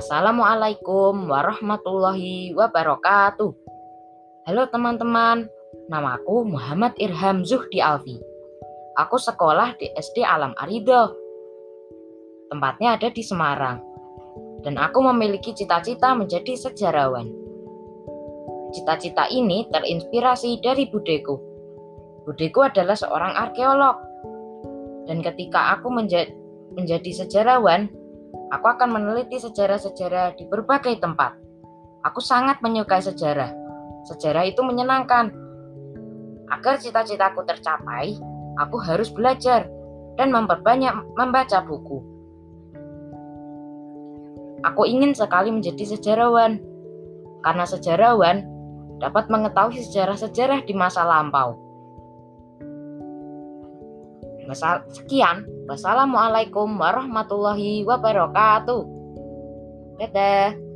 Assalamualaikum warahmatullahi wabarakatuh. Halo teman-teman, namaku Muhammad Irham Zuhdi Alfi. Aku sekolah di SD Alam Arido. Tempatnya ada di Semarang. Dan aku memiliki cita-cita menjadi sejarawan. Cita-cita ini terinspirasi dari budeku. Budeku adalah seorang arkeolog. Dan ketika aku menja menjadi sejarawan, Aku akan meneliti sejarah-sejarah di berbagai tempat. Aku sangat menyukai sejarah. Sejarah itu menyenangkan. Agar cita-citaku tercapai, aku harus belajar dan memperbanyak membaca buku. Aku ingin sekali menjadi sejarawan, karena sejarawan dapat mengetahui sejarah-sejarah di masa lampau. Sekian, wassalamualaikum warahmatullahi wabarakatuh. Dadah.